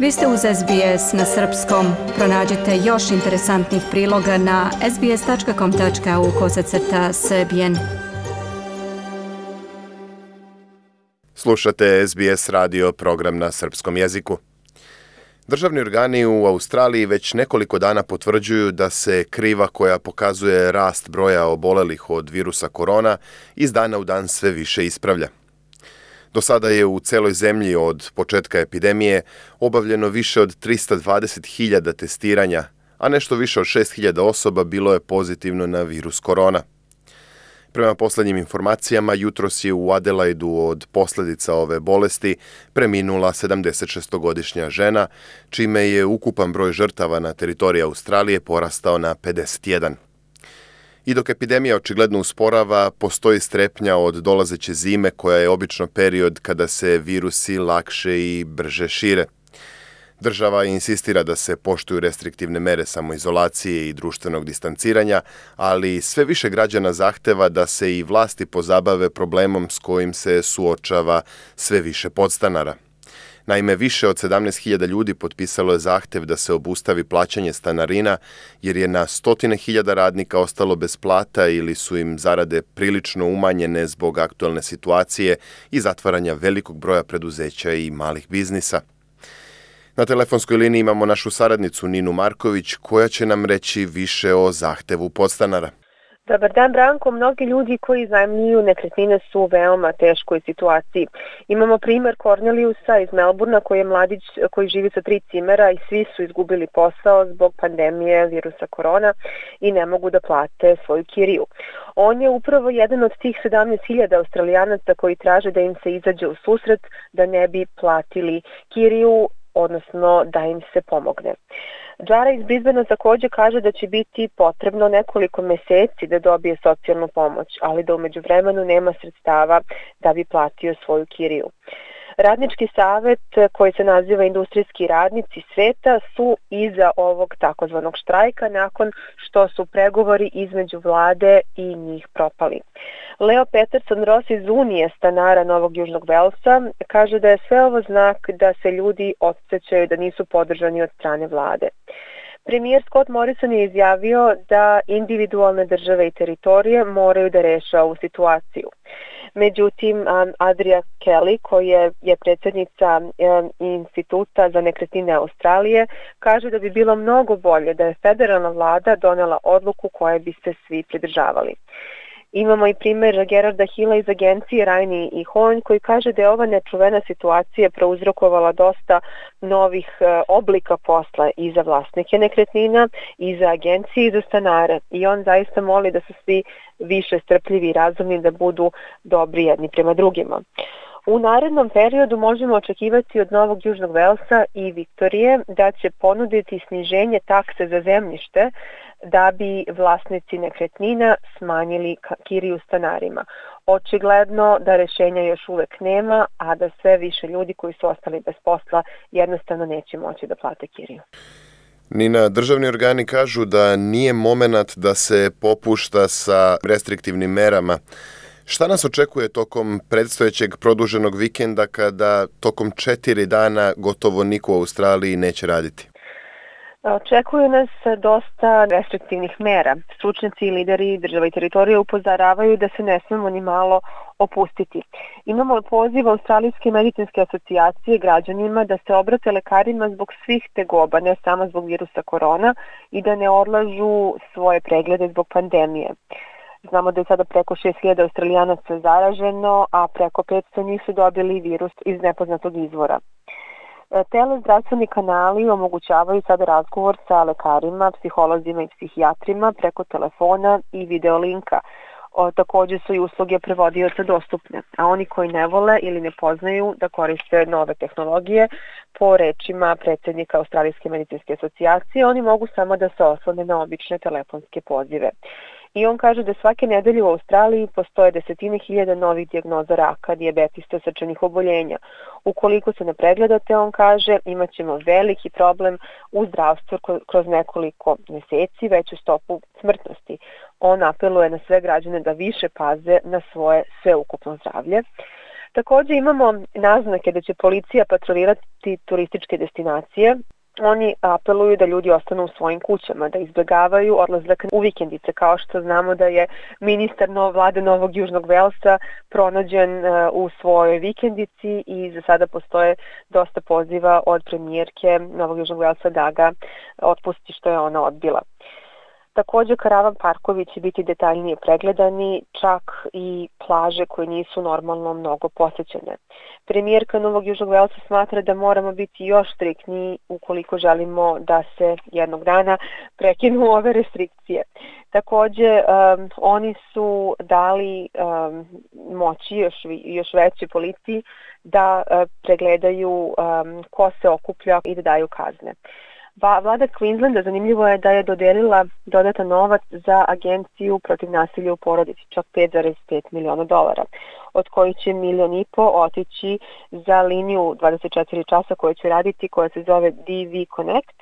Vi ste uz SBS na srpskom. Pronađite još interesantnih priloga na sbs.com.au kosacrta srbijen. Slušate SBS radio program na srpskom jeziku. Državni organi u Australiji već nekoliko dana potvrđuju da se kriva koja pokazuje rast broja obolelih od virusa korona iz dana u dan sve više ispravlja. Do sada je u celoj zemlji od početka epidemije obavljeno više od 320.000 testiranja, a nešto više od 6.000 osoba bilo je pozitivno na virus korona. Prema poslednjim informacijama, jutros je u Adelaidu od posledica ove bolesti preminula 76-godišnja žena, čime je ukupan broj žrtava na teritoriji Australije porastao na 51. I dok epidemija očigledno usporava, postoji strepnja od dolazeće zime koja je obično period kada se virusi lakše i brže šire. Država insistira da se poštuju restriktivne mere samoizolacije i društvenog distanciranja, ali sve više građana zahteva da se i vlasti pozabave problemom s kojim se suočava sve više podstanara. Naime, više od 17.000 ljudi potpisalo je zahtev da se obustavi plaćanje stanarina, jer je na stotine hiljada radnika ostalo bez plata ili su im zarade prilično umanjene zbog aktualne situacije i zatvaranja velikog broja preduzeća i malih biznisa. Na telefonskoj liniji imamo našu saradnicu Ninu Marković, koja će nam reći više o zahtevu podstanara. Dobar dan, Branko. Mnogi ljudi koji zajemljuju nekretnine su u veoma teškoj situaciji. Imamo primer Corneliusa iz Melburna koji je mladić koji živi sa tri cimera i svi su izgubili posao zbog pandemije virusa korona i ne mogu da plate svoju kiriju. On je upravo jedan od tih 17.000 australijanaca koji traže da im se izađe u susret da ne bi platili kiriju, odnosno da im se pomogne. Džara iz Brisbanea takođe kaže da će biti potrebno nekoliko meseci da dobije socijalnu pomoć, ali da umeđu vremenu nema sredstava da bi platio svoju kiriju. Radnički savet koji se naziva Industrijski radnici sveta su iza ovog takozvanog štrajka nakon što su pregovori između vlade i njih propali. Leo Peterson Ross iz Unije stanara Novog Južnog Velsa kaže da je sve ovo znak da se ljudi osjećaju da nisu podržani od strane vlade. Premijer Scott Morrison je izjavio da individualne države i teritorije moraju da reše ovu situaciju. Međutim, Adria Kelly, koja je predsednica Instituta za nekretnine Australije, kaže da bi bilo mnogo bolje da je federalna vlada donela odluku koje bi se svi pridržavali. Imamo i primer Gerarda Hila iz agencije Rajni i Horn koji kaže da je ova nečuvena situacija prouzrokovala dosta novih e, oblika posla i za vlasnike nekretnina i za agencije i za stanare i on zaista moli da su svi više strpljivi i razumni da budu dobri jedni prema drugima. U narednom periodu možemo očekivati od Novog Južnog Velsa i Viktorije da će ponuditi sniženje takse za zemljište da bi vlasnici nekretnina smanjili kiriju stanarima. Očigledno da rešenja još uvek nema, a da sve više ljudi koji su ostali bez posla jednostavno neće moći da plate kiriju. Nina, državni organi kažu da nije moment da se popušta sa restriktivnim merama. Šta nas očekuje tokom predstojećeg produženog vikenda kada tokom četiri dana gotovo niko u Australiji neće raditi? Očekuju nas dosta restriktivnih mera. Stručnjaci i lideri država i teritorije upozoravaju da se ne smemo ni malo opustiti. Imamo poziv Australijske medicinske asocijacije građanima da se obrate lekarima zbog svih tegoba, ne samo zbog virusa korona i da ne odlažu svoje preglede zbog pandemije. Znamo da je sada preko 6000 australijanaca zaraženo, a preko 500 njih su dobili virus iz nepoznatog izvora. E, Telezdravstveni kanali omogućavaju sada razgovor sa lekarima, psiholozima i psihijatrima preko telefona i videolinka. O, takođe su i usluge prevodioca dostupne, a oni koji ne vole ili ne poznaju da koriste nove tehnologije, po rečima predsednika Australijske medicinske asocijacije, oni mogu samo da se oslone na obične telefonske pozive i on kaže da svake nedelje u Australiji postoje desetine hiljada novih dijagnoza raka, diabetista, srčanih oboljenja. Ukoliko se ne pregledate, on kaže, imat ćemo veliki problem u zdravstvu kroz nekoliko meseci, veću stopu smrtnosti. On apeluje na sve građane da više paze na svoje sveukupno zdravlje. Takođe imamo naznake da će policija patrolirati turističke destinacije oni apeluju da ljudi ostanu u svojim kućama, da izbjegavaju odlazak u vikendice, kao što znamo da je ministar no, vlade Novog Južnog Velsa pronađen uh, u svojoj vikendici i za sada postoje dosta poziva od premijerke Novog Južnog Velsa da ga otpusti što je ona odbila. Takođe, karavan parkovi će biti detaljnije pregledani, čak i plaže koje nisu normalno mnogo posećene. Premijerka Novog Južnog Velsa smatra da moramo biti još striktniji ukoliko želimo da se jednog dana prekinu ove restrikcije. Takođe, um, oni su dali um, moći još, još veće policiji da uh, pregledaju um, ko se okuplja i da daju kazne. Vlada Queenslanda zanimljivo je da je dodelila dodatan novac za agenciju protiv nasilja u porodici, čak 5,5 miliona dolara, od kojih će milion i po otići za liniju 24 časa koja će raditi, koja se zove DV Connect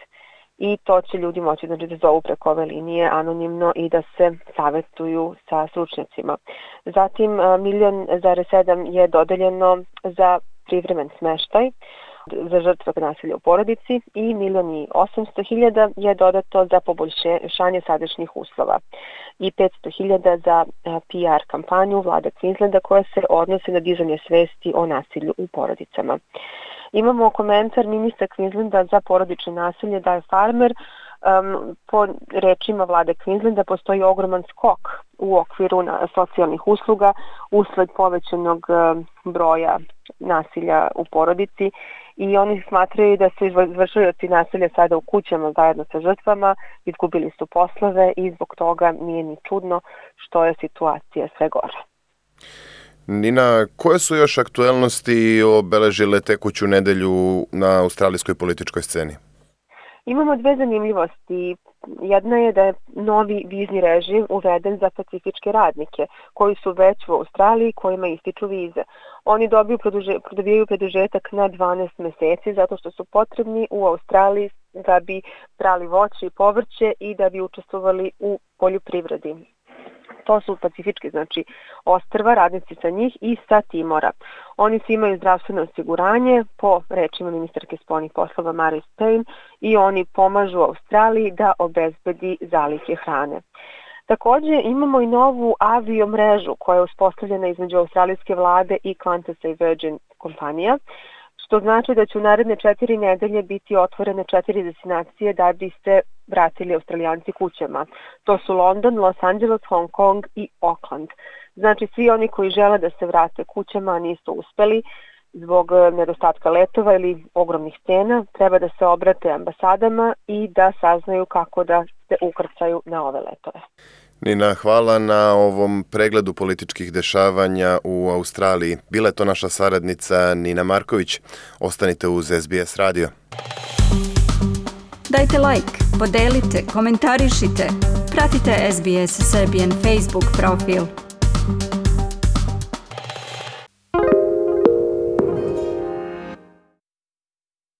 i to će ljudi moći znači, da zovu preko ove linije anonimno i da se savetuju sa stručnjacima. Zatim milion zarez sedam je dodeljeno za privremen smeštaj, za žrtve nasilja u porodici i milion i 800 hiljada je dodato za poboljšanje sadašnjih uslova i 500 hiljada za PR kampanju vlada Queenslanda koja se odnosi na dizanje svesti o nasilju u porodicama. Imamo komentar ministra Queenslanda za porodično nasilje Daj Farmer um, po rečima vlade Queenslanda postoji ogroman skok u okviru na socijalnih usluga usled povećanog broja nasilja u porodici i oni smatraju da su izvršioci nasilja sada u kućama zajedno sa žrtvama, izgubili su poslove i zbog toga nije ni čudno što je situacija sve gora. Nina, koje su još aktuelnosti obeležile tekuću nedelju na australijskoj političkoj sceni? Imamo dve zanimljivosti. Jedna je da je novi vizni režim uveden za pacifičke radnike koji su već u Australiji kojima ističu vize. Oni dobiju produže, dobijaju produžetak na 12 meseci zato što su potrebni u Australiji da bi brali voće i povrće i da bi učestvovali u poljoprivredi to su pacifički, znači ostrva, radnici sa njih i sa Timora. Oni svi imaju zdravstveno osiguranje po rečima ministarke spolnih poslova Maris Payne i oni pomažu Australiji da obezbedi zalihe hrane. Takođe imamo i novu avio mrežu koja je uspostavljena između australijske vlade i Qantas i Virgin kompanija što znači da će u naredne četiri nedelje biti otvorene četiri destinacije da bi se vratili australijanci kućama. To su London, Los Angeles, Hong Kong i Auckland. Znači svi oni koji žele da se vrate kućama, a nisu uspeli, zbog e, nedostatka letova ili ogromnih cena, treba da se obrate ambasadama i da saznaju kako da se ukrcaju na ove letove. Nina, hvala na ovom pregledu političkih dešavanja u Australiji. Bila je to naša saradnica Nina Marković. Ostanite uz SBS radio. Dajte like, podelite, komentarišite. Pratite SBS Serbian Facebook profil.